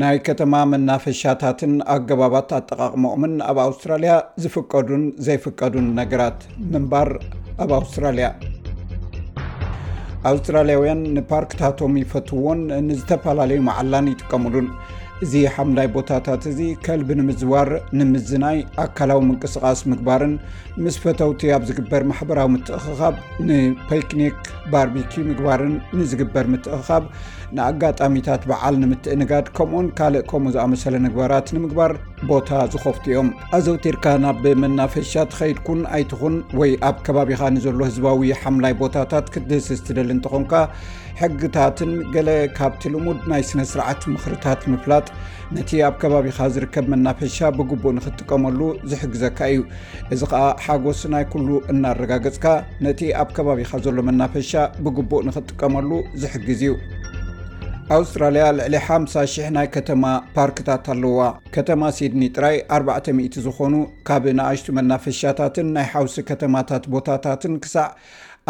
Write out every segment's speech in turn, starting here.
ናይ ከተማ መናፈሻታትን ኣገባባት ኣጠቓቕመኦምን ኣብ ኣውስትራልያ ዝፍቀዱን ዘይፍቀዱን ነገራት ምንባር ኣብ ኣውስትራልያ ኣውስትራልያውያን ንፓርክታቶም ይፈትዎን ንዝተፈላለዩ መዓላን ይጥቀምሉን እዚ ሓምላይ ቦታታት እዚ ከልቢ ንምዝዋር ንምዝናይ ኣካላዊ ምንቅስቃስ ምግባርን ምስ ፈተውቲ ኣብ ዝግበር ማሕበራዊ ምትእኽኻብ ንፐክኒክ ባርቢኪ ምግባርን ንዝግበር ምትእኽኻብ ንኣጋጣሚታት በዓል ንምትእንጋድ ከምኡን ካልእ ከምኡ ዝኣመሰለ ንግባራት ንምግባር ቦታ ዝኸፍቱ እዮም ኣዘውቲርካ ናብ መናፈሻ ትኸይድኩን ኣይትኹን ወይ ኣብ ከባቢኻ ንዘሎ ህዝባዊ ሓምላይ ቦታታት ክትድህስስ ትደሊ እንትኾንካ ሕግታትን ገለ ካብቲ ልሙድ ናይ ስነ ስርዓት ምኽርታት ምፍላጥ ነቲ ኣብ ከባቢኻ ዝርከብ መናፈሻ ብግቡእ ንክትጥቀመሉ ዝሕግዘካ እዩ እዚ ኸኣ ሓጎስ ናይ ኩሉ እናረጋገጽካ ነቲ ኣብ ከባቢኻ ዘሎ መናፈሻ ብግቡእ ንኽትጥቀመሉ ዝሕግዝ እዩ ኣውስትራልያ ልዕሊ 50,00 ናይ ከተማ ፓርክታት ኣለዋ ከተማ ሲድኒ ጥራይ 400 ዝኾኑ ካብ ንኣሽቱ መናፈሻታትን ናይ ሓውሲ ከተማታት ቦታታትን ክሳዕ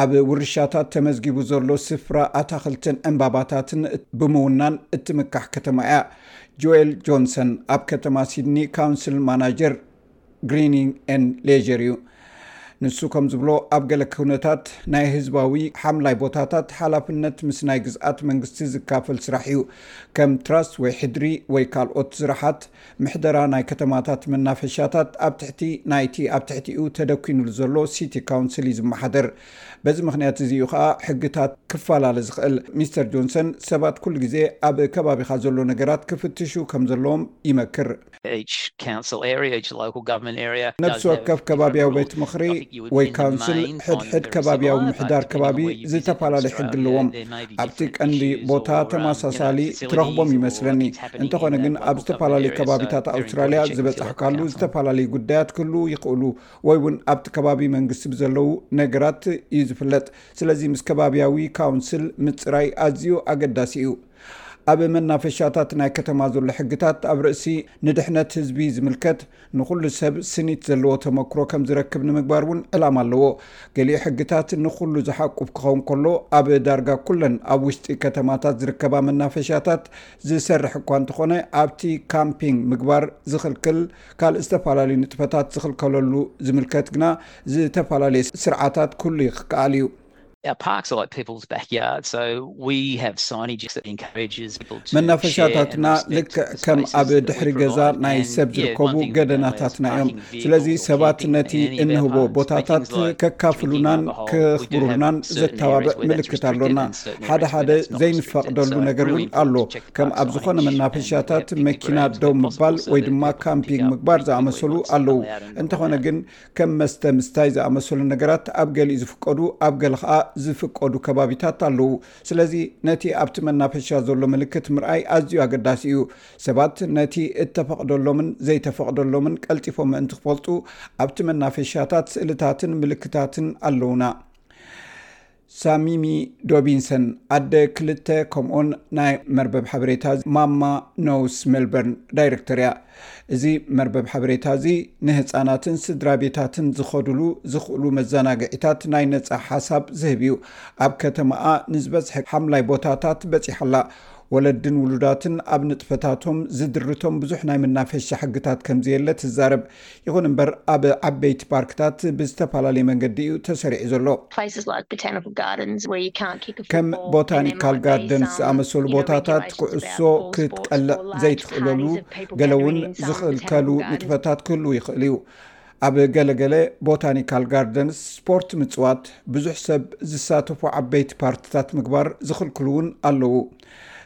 ኣብ ውርሻታት ተመዝጊቡ ዘሎ ስፍራ ኣታክልትን ዕምባባታትን ብምውናን እትምካሕ ከተማ እያ ጆኤል ጆንሰን ኣብ ከተማ ሲድኒ ካውንስል ማናጀር ግሪኒንግ ን ሌር እዩ ንሱ ከም ዝብሎ ኣብ ገለ ክውነታት ናይ ህዝባዊ ሓምላይ ቦታታት ሓላፍነት ምስ ናይ ግዝኣት መንግስቲ ዝካፈል ስራሕ እዩ ከም ትራስ ወይ ሕድሪ ወይ ካልኦት ዝራሓት ምሕደራ ናይ ከተማታት መናፈሻታት ኣብ ትሕቲ ናይቲ ኣብ ትሕቲኡ ተደኪኑሉ ዘሎ ሲቲ ካውንስል እዩ ዝመሓደር በዚ ምክንያት እዚዩ ከዓ ሕግታት ክፈላለ ዝኽእል ሚስተር ጆንሰን ሰባት ኩሉ ግዜ ኣብ ከባቢካ ዘሎ ነገራት ክፍትሹ ከም ዘለዎም ይመክር ነፍሲ ወከፍ ከባብያዊ ቤት ምኽሪ ወይ ካውንስል ሕድሕድ ከባብያዊ ምሕዳር ከባቢ ዝተፈላለዩ ሕጊ ኣለዎም። ኣብቲ ቀንዲ ቦታ ተመሳሳሊ ትረኽቦም ይመስለኒ፣ እንተኾነ ግን ኣብ ዝተፈላለዩ ከባቢታት ኣውስትራልያ ዝበጻሕካሉ ዝተፈላለዩ ጉዳያት ክህልዉ ይኽእሉ፣ ወይ እውን ኣብቲ ከባቢ መንግስቲ ብዘለዉ ነገራት እዩ ዝፍለጥ። ስለዚ ምስ ከባብያዊ ካውንስል ምጽራይ ኣዝዩ ኣገዳሲ እዩ። ኣብ መናፈሻታት ናይ ከተማ ዘሎ ሕግታት ኣብ ርእሲ ንድሕነት ህዝቢ ዝምልከት ንኹሉ ሰብ ስኒት ዘለዎ ተመክሮ ከም ዝረክብ ንምግባር እውን ዕላማ ኣለዎ። ገሊኡ ሕግታት ንኹሉ ዝሓቁፍ ክኸውን ከሎ ኣብ ዳርጋ ኩለን ኣብ ውሽጢ ከተማታት ዝርከባ መናፈሻታት ዝሰርሕ እኳ እንተኾነ ኣብቲ ካምፒንግ ምግባር ዝኽልክል ካልእ ዝተፈላለዩ ንጥፈታት ዝኽልከለሉ ዝምልከት ግና ዝተፈላለየ ስርዓታት ክህሉ ይክኣል እዩ። መናፈሻታትና ልክዕ ከም ኣብ ድሕሪ ገዛ ናይ ሰብ ዝርከቡ ገደናታትና እዮም ስለዚ ሰባት ነቲ እንህቦ ቦታታት ከካፍሉናን ክኽብሩናን ዘተባብዕ ምልክት ኣሎና ሓደ ሓደ ዘይንፈቅደሉ ነገር እውን ኣሎ ከም ኣብ ዝኾነ መናፈሻታት መኪና ደው ምባል ወይ ድማ ካምፒንግ ምግባር ዝኣመሰሉ ኣለው እንተኾነ ግን ከም መስተ ምስታይ ዝኣመሰሉ ነገራት ኣብ ገሊኡ ዝፍቀዱ ኣብ ገለ ከኣ ዝፍቀዱ ከባቢታት ኣለዉ። ስለዚ ነቲ ኣብቲ መናፈሻ ዘሎ ምልክት ምርኣይ ኣዝዩ ኣገዳሲ እዩ። ሰባት ነቲ እተፈቕደሎምን ዘይተፈቕደሎምን ቀልጢፎም ምእንቲ ክፈልጡ ኣብቲ መናፈሻታት ስእልታትን ምልክታትን ኣለዉና። ሳሚሚ ዶቢንሰን ኣደ ክልተ ከምኡውን ናይ መርበብ ሓበሬታ ማማ ኖውስ ሜልበርን ዳይረክተር እያ እዚ መርበብ ሓበሬታ እዚ ንህፃናትን ስድራ ቤታትን ዝኸዱሉ ዝኽእሉ መዘናግዒታት ናይ ነፃ ሓሳብ ዝህብ እዩ ኣብ ከተማኣ ንዝበዝሐ ሓምላይ ቦታታት በፂሓላ ወለድን ውሉዳትን ኣብ ንጥፈታቶም ዝድርቶም ብዙሕ ናይ መናፈሻ ሕግታት ከምዘየለ ትዛረብ ይኹን እምበር ኣብ ዓበይቲ ፓርክታት ብዝተፈላለየ መንገዲ እዩ ተሰሪዑ ዘሎ። ከም ቦታኒካል ጋርደንስ ዝኣመሰሉ ቦታታት ኩዕሶ ክትቀልዕ ዘይትኽእለሉ፣ ገለ እውን ዝኽልከሉ ንጥፈታት ክህልዉ ይኽእሉ እዩ። ኣብ ገለ ገለ ቦታኒካል ጋርደንስ ስፖርት ምጽዋት፣ ብዙሕ ሰብ ዝሳተፉ ዓበይቲ ፓርትታት ምግባር ዝኽልክሉ እውን ኣለዉ።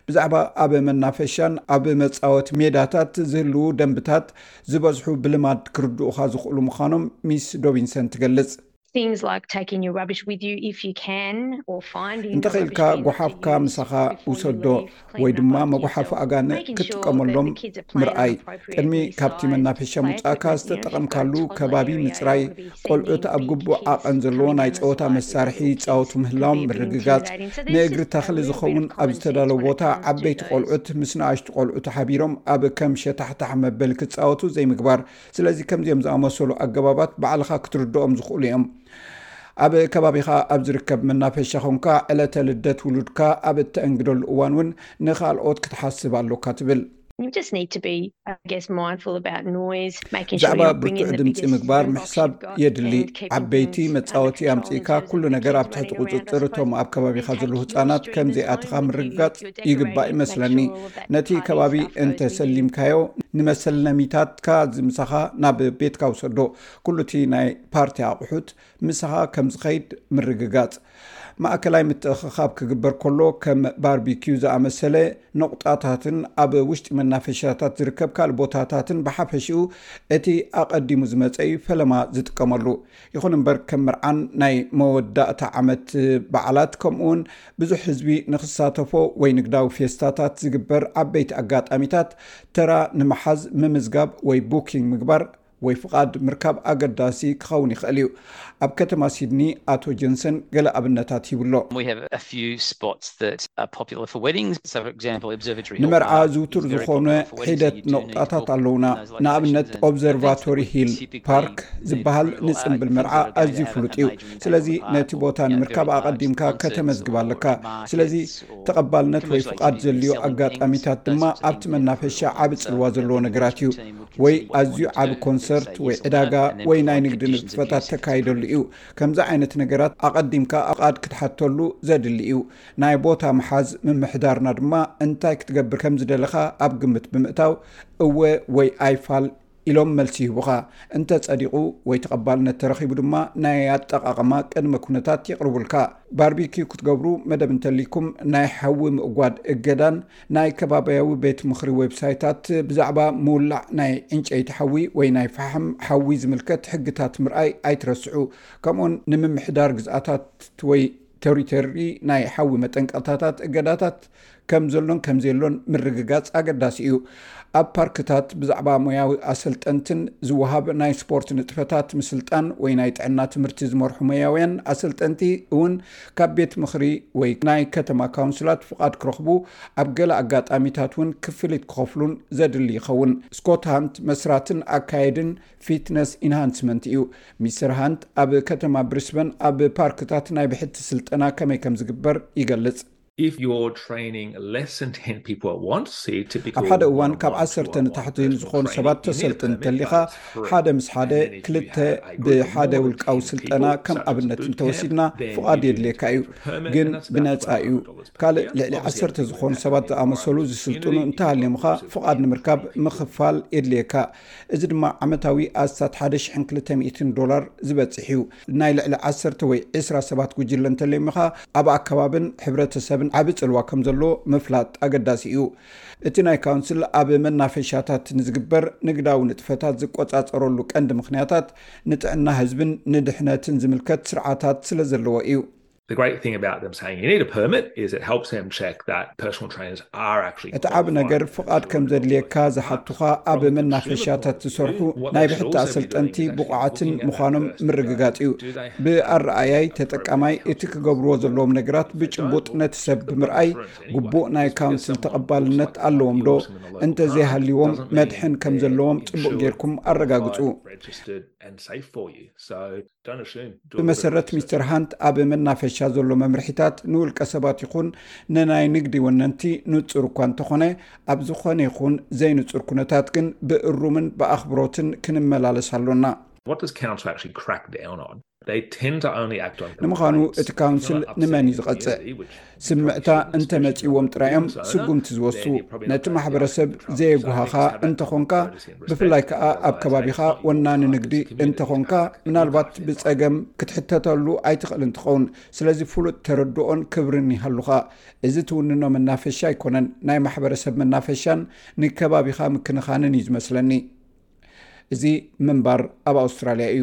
ብዛዕባ ኣብ መናፈሻን ኣብ መጻወቲ ሜዳታት ዝህልዉ ደንብታት ዝበዝሑ ብልማድ ክርድኡኻ ዝኽእሉ ምዃኖም ሚስ ዶቢንሰን ትገልጽ። እንተኽኢልካ ጐሓፍካ ምሳኻ ውሰዶ ወይ ድማ መጕሓፊ ኣጋንእ ክትጥቀመሎም ምርኣይ። ቅድሚ ካብቲ መናፈሻ ምውጻእካ ዝተጠቐምካሉ ከባቢ ምጽራይ ቆልዑት ኣብ ግቡእ ዓቐን ዘለዎ ናይ ፀወታ መሳርሒ ይፃወቱ ምህላዎም ምርግጋፅ ንእግሪ ተኽሊ ዝኸውን ኣብ ዝተዳለው ቦታ ዓበይቲ ቆልዑት ምስ ንኣሽቱ ቆልዑ ተሓቢሮም ኣብ ከም ሸታሕታሕ መበሊ ክፃወቱ ዘይምግባር ስለዚ ከምዚኦም ዝኣመሰሉ ኣገባባት ባዕልኻ ክትርድኦም ዝኽእሉ እዮም ኣብ ከባቢኻ ኣብ ዝርከብ መናፈሻ ኾንካ ዕለተ ልደት ውሉድካ ኣብ እተእንግደሉ እዋን እውን ንካልኦት ክትሓስብ ኣሎካ ትብል ብዛዕባ ብርቱዕ ድምፂ ምግባር ምሕሳብ የድሊ ዓበይቲ መፃወቲ ኣምፅእካ ኩሉ ነገር ኣብ ትሕቲ ቁፅፅር እቶም ኣብ ከባቢካ ዘሉ ህፃናት ከምዘይኣትካ ምርግጋፅ ይግባእ ይመስለኒ ነቲ ከባቢ እንተሰሊምካዮ ንመሰለሚታትካ ዝምሳካ ናብ ቤትካ ውሰዶ ኩሉ እቲ ናይ ፓርቲ ኣቁሑት ምሳኻ ከም ዝኸይድ ምርግጋጽ። ማእከላይ ምትእኽኻብ ክግበር ከሎ ከም ባርቢኪዩ ዝኣመሰለ ነቝጣታትን ኣብ ውሽጢ መናፈሻታት ዝርከብ ካልእ ቦታታትን ብሓፈሽኡ እቲ ኣቐዲሙ ዝመጸ እዩ ፈለማ ዝጥቀመሉ። ይኹን እምበር ከም መርዓን ናይ መወዳእታ ዓመት በዓላት ከምኡውን ብዙሕ ህዝቢ ንኽሳተፎ ወይ ንግዳዊ ፌስታታት ዝግበር ዓበይቲ ኣጋጣሚታት ተራ ንምሓዝ ምምዝጋብ ወይ ቡኪንግ ምግባር ወይ ፍቓድ ምርካብ ኣገዳሲ ክኸውን ይኽእል እዩ። ኣብ ከተማ ሲድኒ ኣቶ ጀንሰን ገለ ኣብነታት ሂቡ ኣሎ። ንመርዓ ዝውቱር ዝኾነ ሒደት ነቑጣታት ኣለዉና፣ ንኣብነት ኦብዘርቫቶሪ ሂል ፓርክ ዝበሃል ንጽንብል መርዓ ኣዝዩ ፍሉጥ እዩ። ስለዚ ነቲ ቦታ ንምርካብ ኣቐዲምካ ከተመዝግብ ኣለካ። ስለዚ ተቐባልነት ወይ ፍቓድ ዘድልዮ ኣጋጣሚታት ድማ ኣብቲ መናፈሻ ዓቢ ጽልዋ ዘለዎ ነገራት እዩ። ወይ ኣዝዩ ዓቢ ኮንሰርት ወይ ዕዳጋ ወይ ናይ ንግዲ ንጥፈታት ተካይደሉ እዩ። ከምዚ ዓይነት ነገራት ኣቐዲምካ ፍቓድ ክትሓተሉ ዘድሊ እዩ። ናይ ቦታ ምሓዝ ምምሕዳርና ድማ እንታይ ክትገብር ከም ዝደለኻ ኣብ ግምት ብምእታው እወ ወይ ኣይፋል ኢሎም መልሲ ይህቡኻ። እንተ ጸዲቑ ወይ ተቐባልነት ተረኺቡ ድማ ናይ ኣጠቓቕማ ቅድመ ኩነታት የቕርቡልካ። ባርቢኪው ክትገብሩ መደብ እንተልይኩም ናይ ሓዊ ምእጓድ እገዳን ናይ ከባብያዊ ቤት ምኽሪ ዌብሳይታት ብዛዕባ ምውላዕ ናይ ዕንጨይቲ ሓዊ ወይ ናይ ፋሕም ሓዊ ዝምልከት ሕግታት ምርኣይ ኣይትረስዑ፣ ከምኡውን ንምምሕዳር ግዝኣታት ወይ ተሪቶሪ ናይ ሓዊ መጠንቀቕታታት እገዳታት ከም ዘሎን ከም ዘየሎን ምርግጋጽ ኣገዳሲ እዩ። ኣብ ፓርክታት ብዛዕባ ሞያዊ ኣሰልጠንትን ዝወሃብ ናይ ስፖርት ንጥፈታት ምስልጣን ወይ ናይ ጥዕና ትምህርቲ ዝመርሑ ሞያውያን ኣሰልጠንቲ እውን ካብ ቤት ምኽሪ ወይ ናይ ከተማ ካውንስላት ፍቓድ ክረኽቡ፣ ኣብ ገለ ኣጋጣሚታት እውን ክፍሊት ክኸፍሉን ዘድሊ ይኸውን። ስኮት ሃንት መስራትን ኣካያድን ፊትነስ ኢንሃንስመንት እዩ። ሚስተር ሃንት ኣብ ከተማ ብሪስበን ኣብ ፓርክታት ናይ ብሕቲ ስልጠና ከመይ ከም ዝግበር ይገልጽ። ኣብ ሓደ እዋን ካብ ዓሰርተ ንታሕቲ ንዝኾኑ ሰባት ተሰልጥን እንተሊኻ ሓደ ምስ ሓደ ክልተ ብሓደ ውልቃዊ ስልጠና ከም ኣብነት እንተወሲድና ፍቓድ የድልየካ እዩ ግን ብነፃ እዩ ካልእ ልዕሊ ዓሰርተ ዝኾኑ ሰባት ዝኣመሰሉ ዝስልጥኑ እንተሃልዮምኻ ፍቓድ ንምርካብ ምኽፋል የድልየካ እዚ ድማ ዓመታዊ ኣስታት ሓደ ሽ200 ዶላር ዝበፅሕ እዩ ናይ ልዕሊ ዓሰርተ ወይ ዕስራ ሰባት ጉጅለ እንተልዮም ኢኻ ኣብ ኣከባብን ሕብረተሰብን ዓቢ ጽልዋ ከም ዘለዎ ምፍላጥ ኣገዳሲ እዩ። እቲ ናይ ካውንስል ኣብ መናፈሻታት ንዝግበር ንግዳዊ ንጥፈታት ዝቆጻጸረሉ ቀንዲ ምኽንያታት ንጥዕና ህዝብን ንድሕነትን ዝምልከት ስርዓታት ስለዘለዎ እዩ። The great thing about them saying you need a permit is it helps them check that personal trainers are actually እቲ ዓብ ነገር ፍቓድ ከም ዘድልየካ ዝሓቱኻ ኣብ መናፈሻታት ዝሰርሑ ናይ ብሕቲ ኣሰልጠንቲ ብቑዓትን ምዃኖም ምርግጋጽ እዩ ብኣረኣያይ ተጠቃማይ እቲ ክገብርዎ ዘለዎም ነገራት ብጭቡጥ ነቲ ሰብ ብምርኣይ ግቡእ ናይ ካውንስል ተቐባልነት ኣለዎም ዶ እንተዘይሃልዎም መድሕን ከም ዘለዎም ጽቡቕ ጌርኩም ኣረጋግጹ ብመሰረት ሚስተር ሃንት ኣብ መናፈሻ ዘሎ መምርሒታት ንውልቀ ሰባት ይኹን ንናይ ንግዲ ወነንቲ ንፁር እኳ እንተኾነ ኣብ ዝኾነ ይኹን ዘይንፁር ኩነታት ግን ብእሩምን ብኣኽብሮትን ክንመላለስ ኣሎና። ንምዃኑ እቲ ካውንስል ንመን እዩ ዝቐፅዕ? ስምዕታ እንተመጺእዎም ጥራይ እዮም ስጉምቲ ዝወስዱ። ነቲ ማሕበረሰብ ዘየጉሃኻ እንተኾንካ፣ ብፍላይ ከኣ ኣብ ከባቢኻ ወናኒ ንግዲ እንተኾንካ፣ ምናልባት ብጸገም ክትሕተተሉ ኣይትኽእልን ትኸውን። ስለዚ ፍሉጥ ተረድኦን ክብርን ይሃሉኻ። እዚ ትውንኖ መናፈሻ ኣይኮነን፣ ናይ ማሕበረሰብ መናፈሻን ንከባቢኻ ምክንኻንን እዩ ዝመስለኒ። እዚ ምንባር ኣብ ኣውስትራልያ እዩ።